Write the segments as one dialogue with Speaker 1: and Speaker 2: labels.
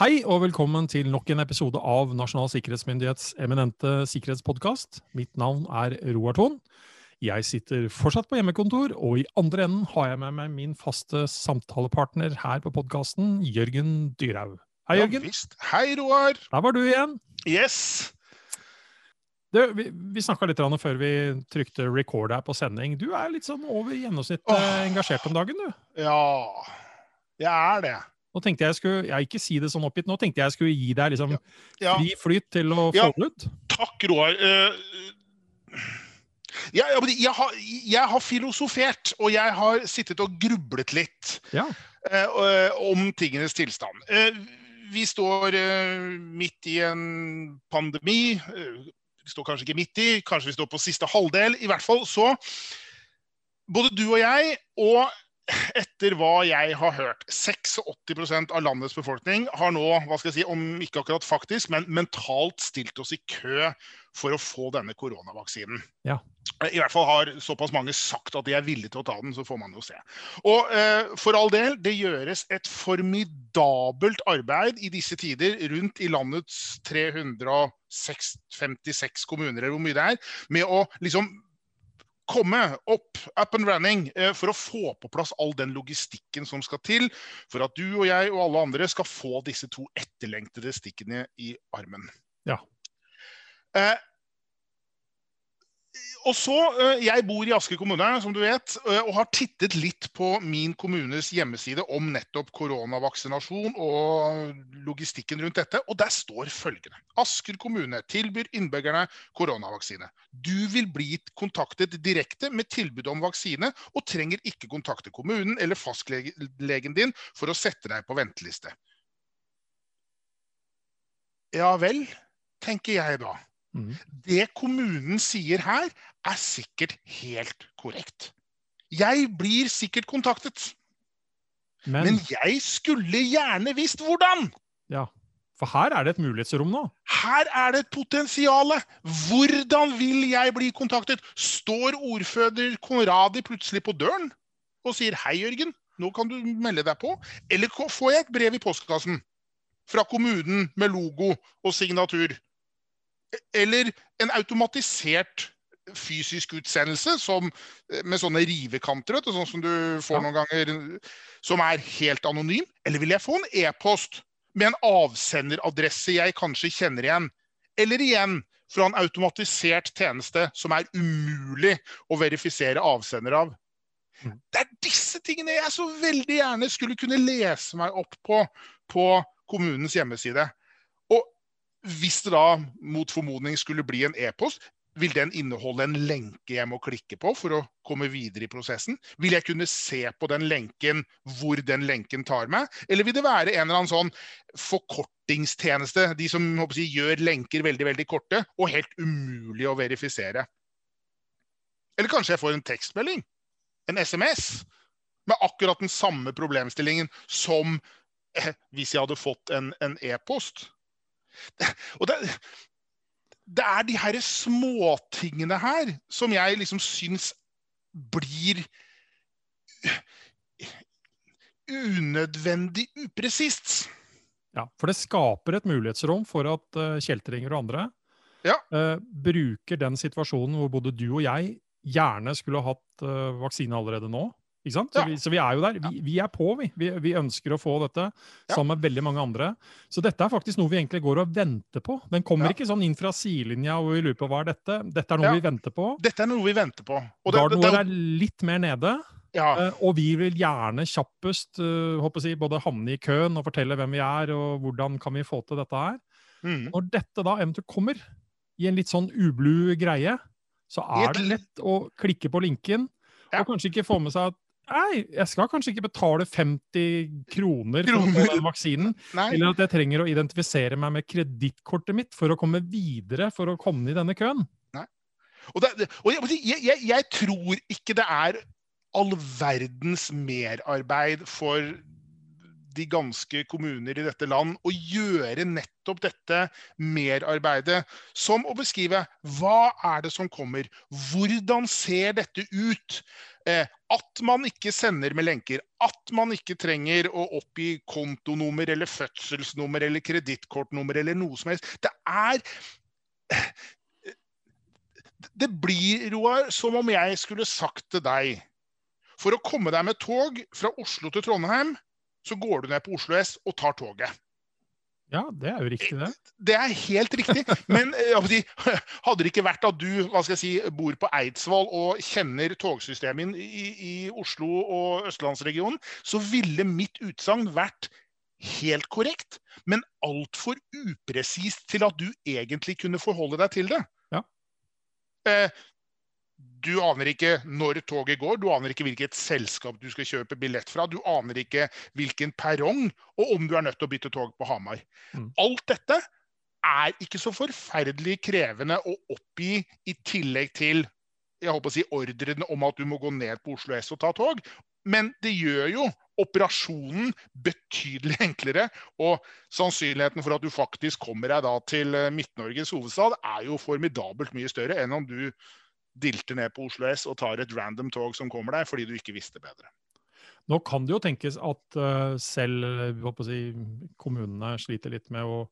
Speaker 1: Hei og velkommen til nok en episode av Nasjonal sikkerhetsmyndighets eminente sikkerhetspodkast. Mitt navn er Roar Thon. Jeg sitter fortsatt på hjemmekontor, og i andre enden har jeg med meg min faste samtalepartner her på podkasten, Jørgen Dyrhaug. Hei, Jørgen.
Speaker 2: Ja, visst. Hei, Roar.
Speaker 1: Der var du igjen.
Speaker 2: Yes.
Speaker 1: Du, vi vi snakka litt før vi trykte record her på sending. Du er litt sånn over gjennomsnittet
Speaker 2: oh.
Speaker 1: engasjert om dagen, du.
Speaker 2: Ja, jeg er det.
Speaker 1: Nå tenkte jeg skulle, jeg ikke si det sånn oppgitt, nå tenkte jeg skulle gi deg liksom
Speaker 2: Ja,
Speaker 1: fri flyt til å
Speaker 2: Ja.
Speaker 1: få det ut.
Speaker 2: takk, Roar. Eh, jeg, jeg, har, jeg har filosofert, og jeg har sittet og grublet litt
Speaker 1: Ja.
Speaker 2: eh, om tingenes tilstand. Uh, vi står midt i en pandemi. Vi står kanskje ikke midt i, kanskje vi står på siste halvdel. I hvert fall så Både du og jeg, og etter hva jeg har hørt, 86% av landets befolkning har nå, hva skal jeg si, om ikke akkurat faktisk, men mentalt stilt oss i kø for å få denne koronavaksinen.
Speaker 1: Ja.
Speaker 2: I hvert fall har såpass mange sagt at de er villige til å ta den, så får man jo se. Og eh, for all del, det gjøres et formidabelt arbeid i disse tider rundt i landets 356 kommuner, eller hvor mye det er, med å liksom komme opp, up and running, eh, for å få på plass all den logistikken som skal til for at du og jeg og alle andre skal få disse to etterlengtede stikkene i armen.
Speaker 1: Ja.
Speaker 2: Og så, eh, Jeg bor i Asker kommune, som du vet, eh, og har tittet litt på min kommunes hjemmeside om nettopp koronavaksinasjon og logistikken rundt dette. Og der står følgende. Asker kommune tilbyr innbyggerne koronavaksine. Du vil bli kontaktet direkte med tilbud om vaksine, og trenger ikke kontakte kommunen eller fastlegen din for å sette deg på venteliste. Ja vel, tenker jeg da.
Speaker 1: Mhm.
Speaker 2: Det kommunen sier her, er sikkert helt korrekt. Jeg blir sikkert kontaktet,
Speaker 1: Men,
Speaker 2: men jeg skulle gjerne visst hvordan!
Speaker 1: ja, for her er det et mulighetsrom nå.
Speaker 2: Her er det et potensial. Hvordan vil jeg bli kontaktet? Står ordfører Konradi plutselig på døren og sier 'Hei, Jørgen, nå kan du melde deg på'? Eller får jeg et brev i postkassen fra kommunen med logo og signatur? Eller en automatisert fysisk utsendelse som, med sånne rivekanter, vet du, sånn som du får noen ganger, som er helt anonym? Eller vil jeg få en e-post med en avsenderadresse jeg kanskje kjenner igjen? Eller igjen fra en automatisert tjeneste som er umulig å verifisere avsender av?
Speaker 1: Mm.
Speaker 2: Det er disse tingene jeg så veldig gjerne skulle kunne lese meg opp på på kommunens hjemmeside. Hvis det da mot formodning skulle bli en e-post, vil den inneholde en lenke jeg må klikke på for å komme videre i prosessen? Vil jeg kunne se på den lenken hvor den lenken tar meg? Eller vil det være en eller annen sånn forkortingstjeneste, de som jeg, gjør lenker veldig veldig korte og helt umulig å verifisere? Eller kanskje jeg får en tekstmelding? En SMS? Med akkurat den samme problemstillingen som eh, hvis jeg hadde fått en e-post. Det- Og det, det er de her småtingene her som jeg liksom syns blir unødvendig upresist.
Speaker 1: Ja, for det skaper et mulighetsrom for at uh, kjeltringer og andre
Speaker 2: Ja.
Speaker 1: uh, bruker den situasjonen hvor både du og jeg gjerne skulle hatt uh, vaksine allerede nå. Ikke sant? Så,
Speaker 2: Ja.
Speaker 1: vi, så vi er jo der. Vi, vi er på, vi. vi. Vi ønsker å få dette
Speaker 2: Ja.
Speaker 1: sammen med veldig mange andre. Så dette er faktisk noe vi egentlig går og venter på. Den kommer
Speaker 2: Ja.
Speaker 1: ikke sånn inn fra sidelinja hvor vi lurer på hva er dette. Dette er noe vi venter på.
Speaker 2: Dette er noe vi venter på. Og det-
Speaker 1: Garden vår er litt mer nede.
Speaker 2: ja,
Speaker 1: Eh, og vi vil gjerne kjappest eh, jeg, både havne i køen og fortelle hvem vi er og hvordan kan vi få til dette her.
Speaker 2: mm.
Speaker 1: Når dette da eventuelt kommer i en litt sånn ublu greie, så er
Speaker 2: et
Speaker 1: det lett å klikke på linken
Speaker 2: Ja.
Speaker 1: og kanskje ikke få med seg at Nei, jeg skal kanskje ikke betale 50 kroner
Speaker 2: Kroner.
Speaker 1: for den vaksinen.
Speaker 2: Nei.
Speaker 1: Eller at jeg trenger å identifisere meg med kredittkortet mitt for å komme videre for å komme i denne køen.
Speaker 2: Og, det, og jeg, jeg, jeg, tror ikke det er all verdens merarbeid for de ganske kommuner i dette land å gjøre nettopp dette merarbeidet, som å beskrive hva er det som kommer, hvordan ser dette ut, At man ikke sender med lenker. At man ikke trenger å oppgi kontonummer eller fødselsnummer eller kredittkortnummer eller noe som helst. Det er Det blir, Roar, som om jeg skulle sagt til deg For å komme deg med tog fra Oslo til Trondheim, så går du ned på Oslo S og tar toget.
Speaker 1: Ja, det er jo riktig, det.
Speaker 2: Det er helt riktig. Men hadde det ikke vært at du hva skal jeg si, bor på Eidsvoll og kjenner togsystemet i, i Oslo og østlandsregionen, så ville mitt utsagn vært helt korrekt, men altfor upresist til at du egentlig kunne forholde deg til det.
Speaker 1: Ja.
Speaker 2: Eh, du aner ikke når toget går, du aner ikke hvilket selskap du skal kjøpe billett fra. Du aner ikke hvilken perrong, og om du er nødt til å bytte tog på Hamar.
Speaker 1: Mm.
Speaker 2: Alt dette er ikke så forferdelig krevende å oppgi i tillegg til jeg håper å si, ordrene om at du må gå ned på Oslo S og ta tog. Men det gjør jo operasjonen betydelig enklere. Og sannsynligheten for at du faktisk kommer deg da til Midt-Norges hovedstad, er jo formidabelt mye større enn om du dilter ned på Oslo S og tar et random tog som kommer deg, fordi du ikke visste bedre.
Speaker 1: Nå kan det jo tenkes at uh, selv si, kommunene sliter litt med å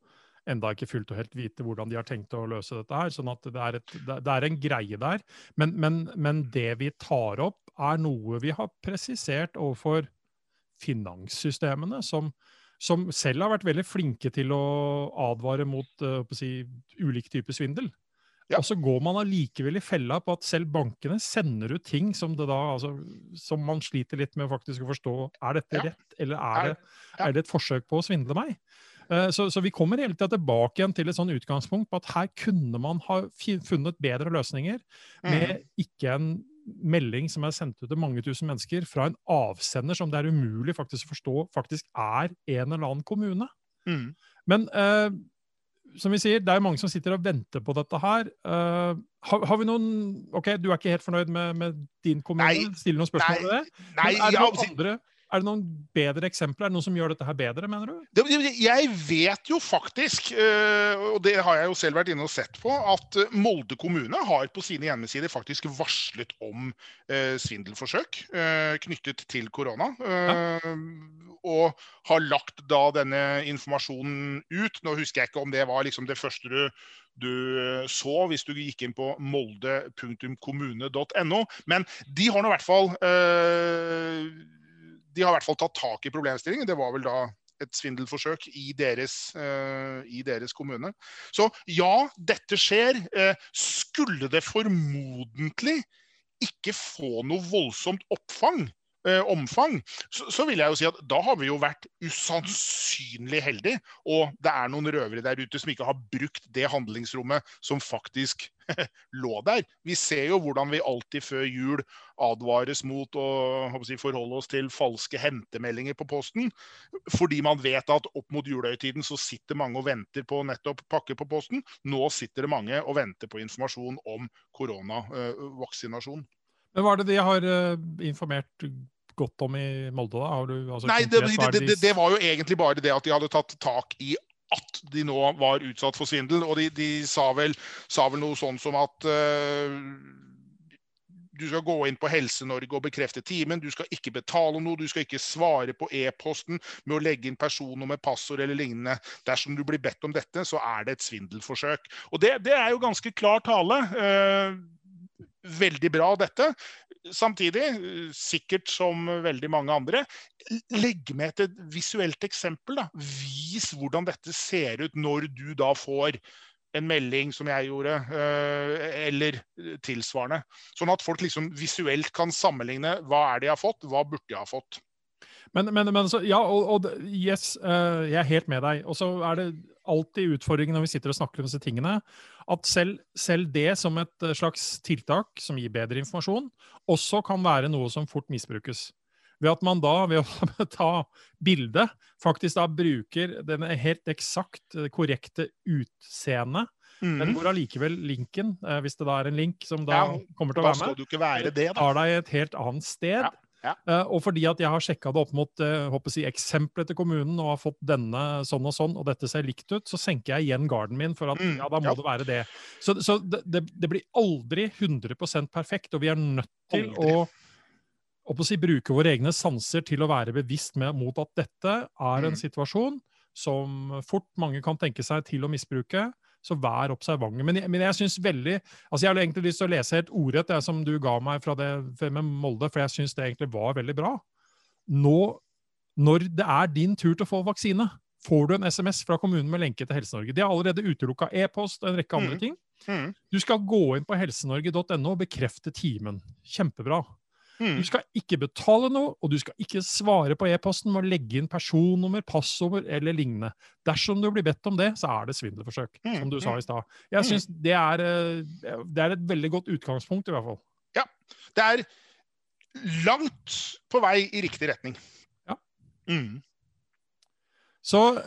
Speaker 1: enda ikke fullt og helt vite hvordan de har tenkt å løse dette her. sånn at det er, et, det er en greie der. Men, men, men, det vi tar opp, er noe vi har presisert overfor finanssystemene, som, som selv har vært veldig flinke til å advare mot uh, si, ulike typer svindel.
Speaker 2: Ja.
Speaker 1: Og så går man allikevel i fella på at selv bankene sender ut ting som, da, altså, som man sliter litt med faktisk å forstå. Er dette
Speaker 2: ja.
Speaker 1: rett, eller er det, er det, et forsøk på å svindle meg? Uh, så, så, vi kommer hele tida tilbake igjen til et sånn utgangspunkt på at her kunne man ha funnet bedre løsninger med
Speaker 2: mm.
Speaker 1: ikke en melding som er sendt ut til mange tusen mennesker fra en avsender som det er umulig faktisk å forstå faktisk er en eller annen kommune.
Speaker 2: Mm.
Speaker 1: Men uh, som vi sier, det er mange som sitter og venter på dette her. Uh, har, har, vi noen Ok, du er ikke helt fornøyd med, med din kommune? Stiller noen spørsmål
Speaker 2: nei,
Speaker 1: ved det?
Speaker 2: Nei,
Speaker 1: er det noen andre er det noen bedre eksempler? Er det noen som gjør dette her bedre, mener du?
Speaker 2: Jeg vet jo faktisk, uh, og det har jeg jo selv vært inne og sett på, at øh, Molde kommune har på sine hjemmesider faktisk varslet om uh, svindelforsøk knyttet til korona. Uh, og har lagt da denne informasjonen ut. Nå husker jeg ikke om det var liksom det første du du så hvis du gikk inn på molde.kommune.no. Men de har nå i hvert fall øh, de har i hvert fall tatt tak i problemstillingen. Det var vel da et svindelforsøk i deres, uh, i deres kommune. Så ja, dette skjer. Uh, skulle det formodentlig ikke få noe voldsomt oppfang, omfang, så, så, vil jeg jo si at da har vi jo vært usannsynlig heldige. Og det er noen røvere der ute som ikke har brukt det handlingsrommet som faktisk lå der. Vi ser jo hvordan vi alltid før jul advares mot å si, forholde oss til falske hentemeldinger på posten. Fordi man vet at opp mot julehøytiden så sitter mange og venter på nettopp pakke på posten. Nå sitter det mange og venter på informasjon om koronavaksinasjon.
Speaker 1: Men hva er det de har eh, informert godt om i Molde, da? Du, altså,
Speaker 2: Nei, det, det, det, det, var jo egentlig bare det at de hadde tatt tak i at de nå var utsatt for svindel. Og de, de sa, vel, sa, vel, noe sånn som at uh, du skal gå inn på Helse-Norge og bekrefte timen. Du skal ikke betale noe. Du skal ikke svare på e-posten med å legge inn personnummer, passord eller lignende. Dersom du blir bedt om dette, så er det et svindelforsøk. Og det, det er jo ganske klar tale. Uh, veldig bra, dette. Samtidig, sikkert som veldig mange andre, legg med et visuelt eksempel. Da. Vis hvordan dette ser ut når du da får en melding som jeg gjorde, eh, eller tilsvarende. Sånn at folk liksom visuelt kan sammenligne hva er det jeg har fått, hva burde jeg ha fått.
Speaker 1: Men, men, men så, ja, og, og, yes, uh, jeg er helt med deg. Og så er det alltid utfordringen når vi sitter og snakker om disse tingene, at selv, selv, det som et eh, slags tiltak som gir bedre informasjon, også kan være noe som fort misbrukes. Ved at man da, ved å ta bildet, faktisk da bruker den helt eksakt eh, korrekte utseendet Mm. Men hvor allikevel linken, hvis det da er en link som da ja, kommer til å være med, tar deg et helt annet sted. Ja.
Speaker 2: Ja.
Speaker 1: Uh, og fordi at jeg har sjekka det opp mot uh, si, eksempelet til kommunen og har fått denne sånn og sånn, og dette ser likt ut, så senker jeg igjen garden min for at mm, ja, da må ja. det være det. Så, så det, det, det, blir aldri 100% perfekt, og vi er nødt til aldri. å å si, bruke våre egne sanser til å være bevisst med, mot at dette er en
Speaker 2: Mm.
Speaker 1: situasjon som fort mange kan tenke seg til å misbruke. Så vær observante. Men men jeg synes veldig altså Jeg har egentlig lyst til å lese helt ordrett det som du ga meg fra det med Molde, for jeg syns det egentlig var veldig bra. Nå, når det er din tur til å få vaksine, får du en SMS fra kommunen med lenke til Helse-Norge. De har allerede utelukka e-post og en rekke andre
Speaker 2: Mm.
Speaker 1: ting.
Speaker 2: Mm.
Speaker 1: Du skal gå inn på helsenorge.no og bekrefte timen. Kjempebra.
Speaker 2: Mm.
Speaker 1: Du skal ikke betale noe, og du skal ikke svare på e-posten med å legge inn personnummer, passord eller lignende. Dersom du blir bedt om det, så er det svindelforsøk,
Speaker 2: Mm,
Speaker 1: som du sa
Speaker 2: mm.
Speaker 1: i stad. Jeg
Speaker 2: Mm.
Speaker 1: syns det, eh, det er et veldig godt utgangspunkt, i hvert fall. Ja.
Speaker 2: Det er langt på vei i riktig retning.
Speaker 1: Ja.
Speaker 2: Mm.
Speaker 1: Så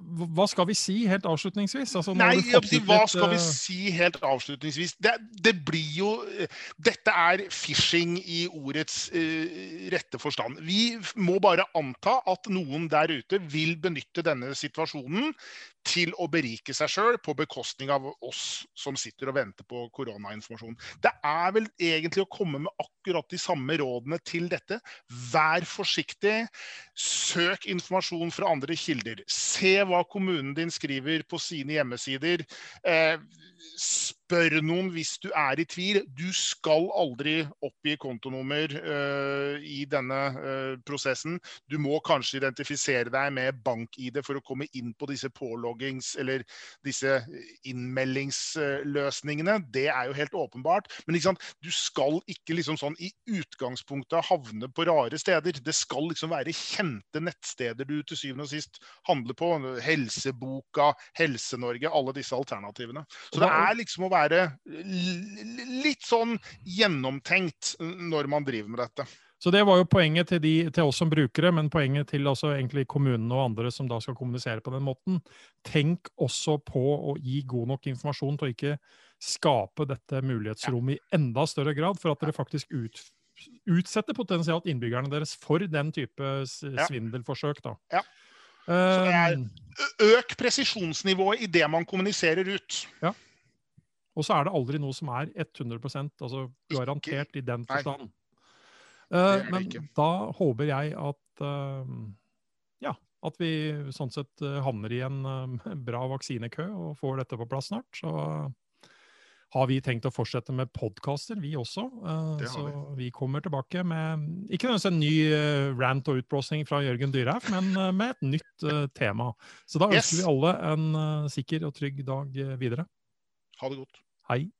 Speaker 1: hva skal vi si helt avslutningsvis? Altså,
Speaker 2: Nei, si, hva
Speaker 1: litt,
Speaker 2: skal vi
Speaker 1: eh,
Speaker 2: si helt avslutningsvis? Det, det blir jo Dette er phishing i ordets uh, rette forstand. Vi må bare anta at noen der ute vil benytte denne situasjonen til å berike seg sjøl på bekostning av oss som sitter og venter på koronainformasjon. Det er vel egentlig å komme med akkurat de samme rådene til dette. Vær forsiktig. Søk informasjon fra andre kilder. Se hva kommunen din skriver på sine hjemmesider. Eh, spør noen hvis du er i tvil. Du skal aldri oppgi kontonummer uh, i denne uh, prosessen. Du må kanskje identifisere deg med bank-ID for å komme inn på disse påloggings- eller disse innmeldingsløsningene. Det er jo helt åpenbart. Men du skal ikke liksom sånn i utgangspunktet havne på rare steder. Det skal liksom være kjente nettsteder du til syvende og sist handler på. Helseboka, Helse-Norge, alle disse alternativene. Så det er liksom å være l- litt sånn gjennomtenkt når man driver med dette.
Speaker 1: Så det var jo poenget til, de, til oss som brukere, men poenget til også egentlig kommunene og andre som da skal kommunisere på den måten. Tenk også på å gi god nok informasjon til å ikke skape dette mulighetsrommet i enda større grad, for at dere faktisk ut, utsetter potensielt innbyggerne deres for den type svindelforsøk. da.
Speaker 2: Ja. Så det er-
Speaker 1: Um,
Speaker 2: Øk presisjonsnivået i det man kommuniserer ut.
Speaker 1: Og så er det aldri noe som er 100% altså garantert i den forstand.
Speaker 2: Er
Speaker 1: men da håper jeg at uh, ja, at vi sånn sett eh, havner i en uh, bra vaksinekø og får dette på plass snart. Så har vi tenkt å fortsette med podkaster, vi også. Så vi. kommer tilbake med ikke nødvendigvis en ny rant og utblåsning fra Jørgen Dyrhaug, men med et nytt tema. Så da ønsker
Speaker 2: Yes.
Speaker 1: vi alle en sikker og trygg dag videre.
Speaker 2: Ha det godt.
Speaker 1: Hei.